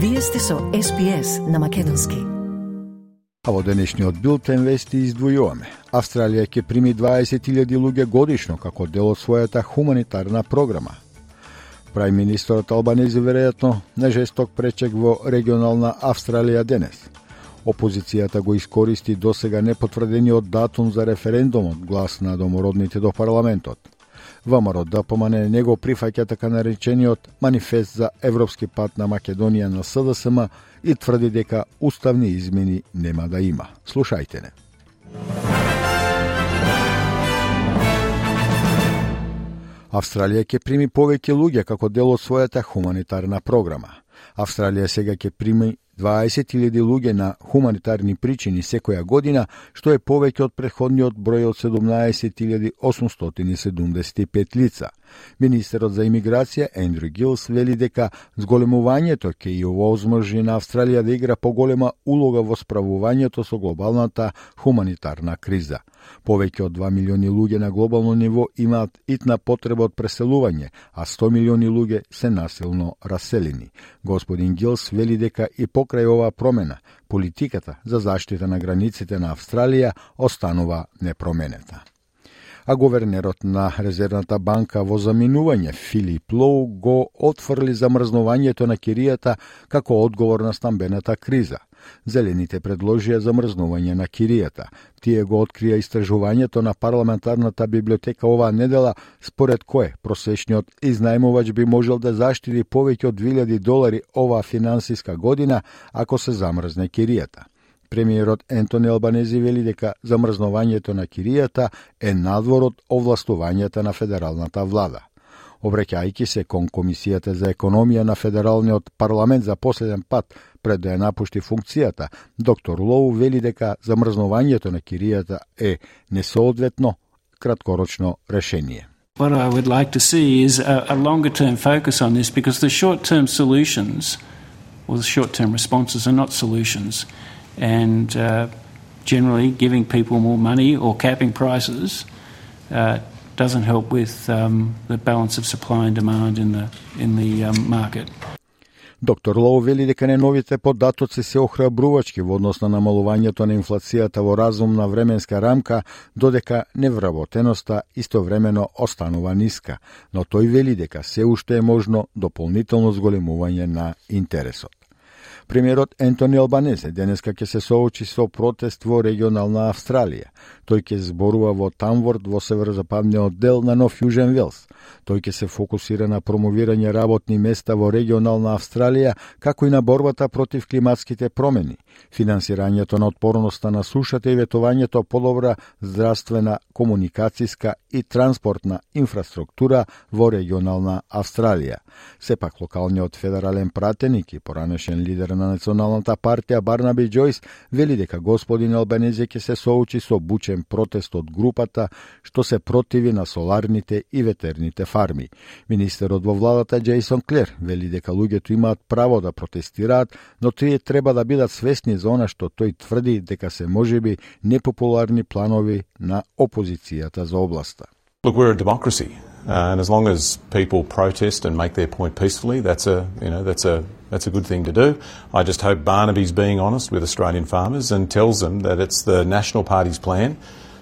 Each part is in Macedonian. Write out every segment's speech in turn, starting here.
Вие сте со SPS на Македонски. А во денешниот билтен вести издвојуваме. Австралија ќе прими 20.000 луѓе годишно како дел од својата хуманитарна програма. Прај министерот Албанези веројатно на жесток пречек во регионална Австралија денес. Опозицијата го искористи досега непотврдениот датум за референдумот глас на домородните до парламентот. ВМРО ДПМН да него прифаќа така наречениот манифест за европски пат на Македонија на СДСМ и тврди дека уставни измени нема да има. Слушајте не. Австралија ќе прими повеќе луѓе како дел од својата хуманитарна програма. Австралија сега ќе прими 20.000 луѓе на хуманитарни причини секоја година, што е повеќе од предходниот број од 17.875 лица. Министерот за имиграција Ендрю Гилс вели дека зголемувањето ќе ја овозможи на Австралија да игра поголема улога во справувањето со глобалната хуманитарна криза. Повеќе од 2 милиони луѓе на глобално ниво имаат итна потреба од преселување, а 100 милиони луѓе се насилно раселени. Господин Гилс вели дека и покрај оваа промена, политиката за заштита на границите на Австралија останува непроменета а говернерот на Резервната банка во заминување Филип Лоу го отфрли замрзнувањето на киријата како одговор на стамбената криза. Зелените предложија замрзнување на киријата. Тие го открија истражувањето на парламентарната библиотека оваа недела, според кое просечниот изнајмувач би можел да заштити повеќе од 2000 долари оваа финансиска година ако се замрзне киријата. Премиерот Ентони Албанези вели дека замрзнувањето на киријата е надвор од овластувањата на федералната влада. Обрекајќи се кон Комисијата за економија на Федералниот парламент за последен пат пред да ја напушти функцијата, доктор Лоу вели дека замрзнувањето на киријата е несоодветно краткорочно решение. What I would like to see is a, a longer term focus on this because the short term solutions or the short term responses are not solutions and uh, generally giving people more money or capping prices uh, doesn't help with um, the balance of supply and demand in the in the um, market. Доктор Лоу вели дека не новите податоци се охрабрувачки во однос на намалувањето на инфлацијата во разумна временска рамка, додека невработеноста истовремено останува ниска, но тој вели дека се уште е можно дополнително зголемување на интересот. Премиерот Ентони Албанезе денеска ќе се соочи со протест во регионална Австралија. Тој ќе зборува во Тамворд во северозападниот дел на Нов Јужен Велс. Тој ќе се фокусира на промовирање работни места во регионална Австралија, како и на борбата против климатските промени, финансирањето на отпорноста на сушата и ветувањето подобра здравствена, комуникацијска и транспортна инфраструктура во регионална Австралија. Сепак локалниот федерален пратеник и поранешен лидер на Националната партија Барнаби Джојс вели дека господин Албанезе ќе се соочи со бучен протест од групата што се противи на соларните и ветерните фарми. Министерот во владата Джейсон Клер вели дека луѓето имаат право да протестираат, но тие треба да бидат свесни за она што тој тврди дека се можеби непопуларни планови на опозицијата за областа. Look, we're a democracy. Uh, and as long as people protest and make their point peacefully, that's a you know that's a that's a good thing to do. I just hope Barnaby's being honest with Australian farmers and tells them that it's the National Party's plan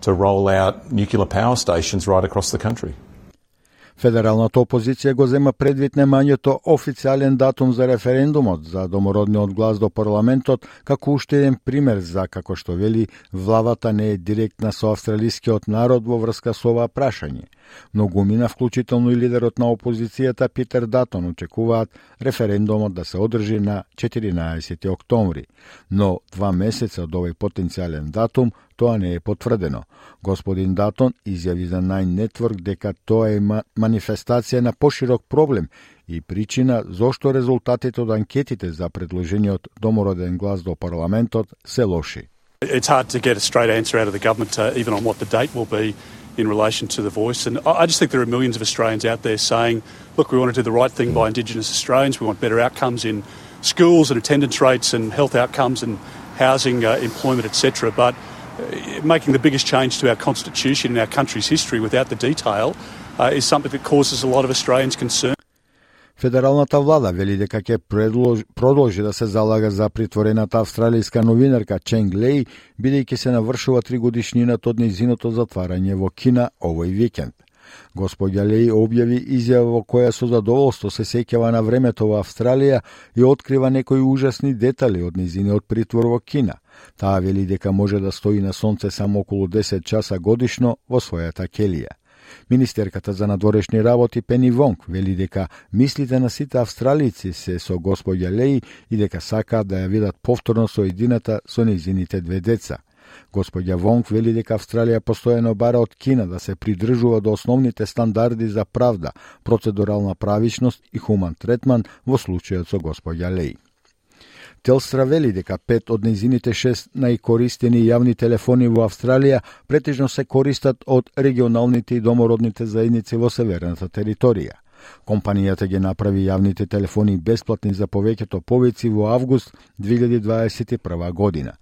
to roll out nuclear power stations right across the country. Федералната опозиција го зема предвид немањето официјален датум за референдумот за домородниот глас до парламентот како уште еден пример за како што вели влавата не е директна со австралискиот народ во врска со ова прашање. Многумина, вклучително и лидерот на опозицијата Питер Датон, очекуваат референдумот да се одржи на 14 октомври, но два месеца од овој потенцијален датум тоа не е потврдено. Господин Датон изјави за Nine Network дека тоа е манифестација на поширок проблем и причина зошто резултатите од анкетите за предложениот домороден глас до парламентот се лоши. It's hard to get a straight answer out of the government, uh, even on what the date will be in relation to the voice. And I just think there are millions of Australians out there saying, look, we want to do the right thing by Indigenous Australians. We want better outcomes in schools and attendance rates and health outcomes and housing, uh, employment, etc. But uh, making the biggest change to our constitution in our country's history without the detail uh, is something that causes a lot of Australians concern. Федералната влада вели дека ќе продолжи да се залага за притворената австралијска новинарка Ченг Лей, бидејќи се навршува три годишнината од незиното затварање во Кина овој викенд. Господја Лей објави изјава во која со задоволство се сеќава на времето во Австралија и открива некои ужасни детали од низиниот притвор во Кина. Таа вели дека може да стои на сонце само околу 10 часа годишно во својата келија. Министерката за надворешни работи Пени Вонг вели дека мислите на сите австралици се со господја Леј и дека сакаат да ја видат повторно соедината со незините две деца. Господја Вонг вели дека Австралија постојано бара од Кина да се придржува до основните стандарди за правда, процедурална правичност и хуман третман во случајот со господја Леј. Телстра вели дека пет од незините шест најкористени јавни телефони во Австралија претежно се користат од регионалните и домородните заедници во северната територија. Компанијата ги направи јавните телефони бесплатни за повеќето повеци во август 2021 година.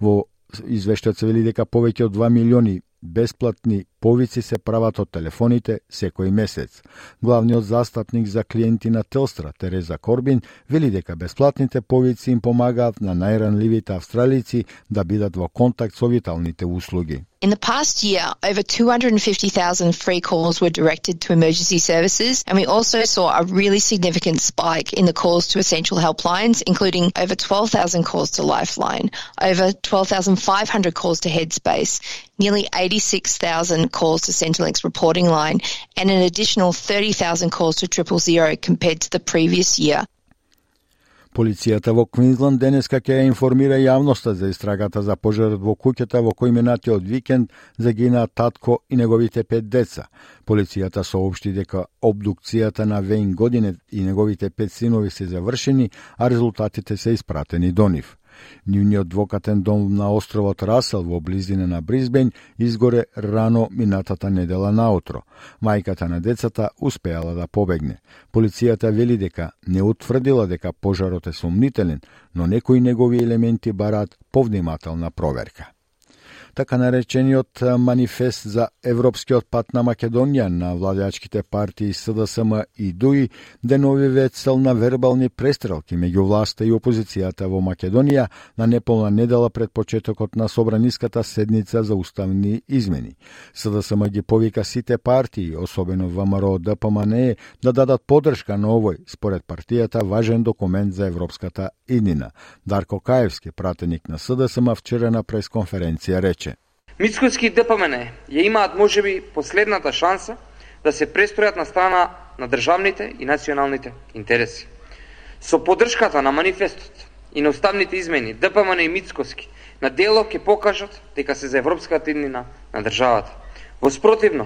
Во извештајот се вели дека повеќе од 2 милиони бесплатни повици се прават од телефоните секој месец. Главниот застапник за клиенти на Телстра, Тереза Корбин, вели дека бесплатните повици им помагаат на најранливите австралици да бидат во контакт со виталните услуги. In the past year, over 250,000 free calls were directed to emergency services, and we also saw a really significant spike in the calls to essential helplines, including over 12,000 calls to Lifeline, over 12,500 calls to Headspace, nearly 86,000 calls to Centrelink's reporting line, and an additional 30,000 calls to Triple Zero compared to the previous year. Полицијата во Квинсленд денеска ќе ја информира јавноста за истрагата за пожарот во куќата во кој минатиот викенд загина татко и неговите пет деца. Полицијата соопшти дека обдукцијата на Вейн Годинет и неговите пет синови се завршени, а резултатите се испратени до нив. Нивниот двокатен дом на островот Расел во близина на Бризбен изгоре рано минатата недела наутро. Мајката на децата успеала да побегне. Полицијата вели дека не утврдила дека пожарот е сумнителен, но некои негови елементи бараат повнимателна проверка така наречениот манифест за Европскиот пат на Македонија на владеачките партии СДСМ и ДУИ деновиве цел на вербални престрелки меѓу власта и опозицијата во Македонија на неполна недела пред почетокот на собраниската седница за уставни измени. СДСМ ги повика сите партии, особено ВМРО ДПМН, да дадат подршка на овој, според партијата, важен документ за европската иднина. Дарко Каевски, пратеник на СДСМ, вчера на пресконференција рече Мицкоски и ДПМН ја имаат можеби последната шанса да се престројат на страна на државните и националните интереси. Со поддршката на манифестот и на уставните измени, ДПМН и Мицкоски на дело ќе покажат дека се за европската иднина на државата. Во спротивно,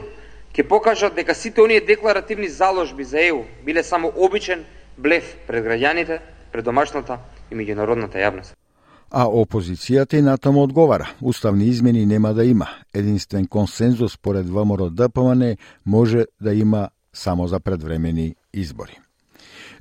ќе покажат дека сите оние декларативни заложби за ЕУ биле само обичен блеф пред граѓаните, пред домашната и меѓународната јавност а опозицијата и натаму одговара. Уставни измени нема да има. Единствен консензус според ВМРО ДПМН може да има само за предвремени избори.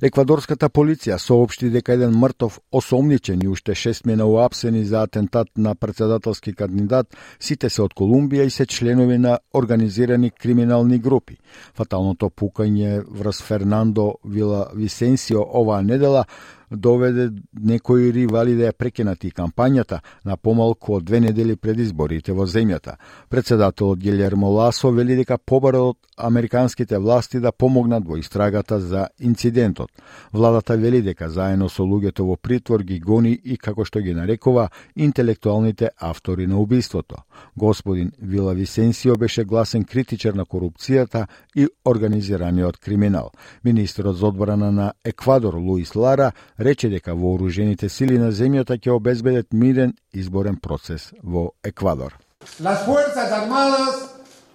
Еквадорската полиција соопшти дека еден мртов, осомничен и уште шестмена уапсени за атентат на председателски кандидат, сите се од Колумбија и се членови на организирани криминални групи. Фаталното пукање врз Фернандо Вила Висенсио оваа недела доведе некои ривали да ја прекинат и кампањата на помалку од две недели пред изборите во земјата. Председателот Гилермо Ласо вели дека побара од американските власти да помогнат во истрагата за инцидентот. Владата вели дека заедно со луѓето во притвор ги гони и како што ги нарекува интелектуалните автори на убиството. Господин Вила Висенсио беше гласен критичар на корупцијата и организираниот криминал. Министерот за одбрана на Еквадор Луис Лара рече дека вооружените сили на земјата ќе обезбедат мирен изборен процес во Еквадор. Las Fuerzas Armadas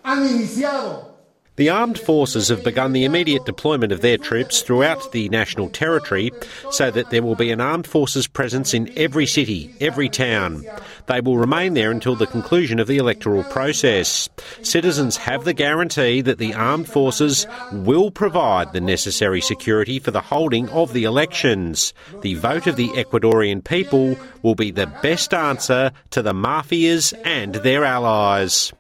han iniciado The armed forces have begun the immediate deployment of their troops throughout the national territory so that there will be an armed forces presence in every city, every town. They will remain there until the conclusion of the electoral process. Citizens have the guarantee that the armed forces will provide the necessary security for the holding of the elections. The vote of the Ecuadorian people will be the best answer to the mafias and their allies.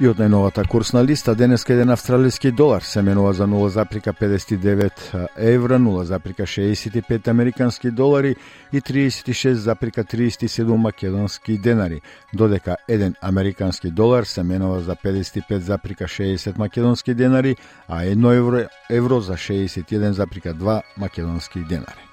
И од најновата курсна листа денеска еден австралиски долар се менува за 0,59 евра, 0,65 американски долари и 36,37 македонски денари, додека еден американски долар се менува за 55,60 македонски денари, а едно евро, евро за 61,2 македонски денари.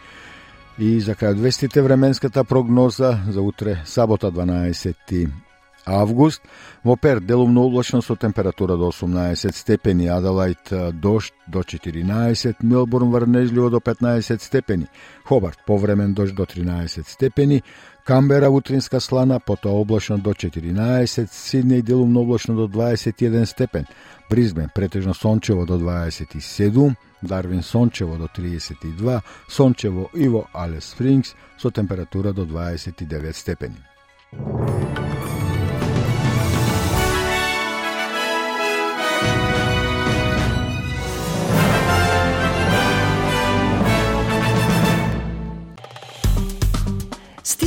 И за крај вестите временската прогноза за утре, сабота 12 август. Во Пер делумно облачно со температура до 18 степени, Аделајд дошт до 14, Мелбурн врнежливо до 15 степени, Хобарт повремен дожд до 13 степени, Камбера утринска слана, потоа облачно до 14, Сиднеј делумно облачно до 21 степен, Бризбен претежно сончево до 27, Дарвин сончево до 32, сончево и во Алес Спрингс со температура до 29 степени.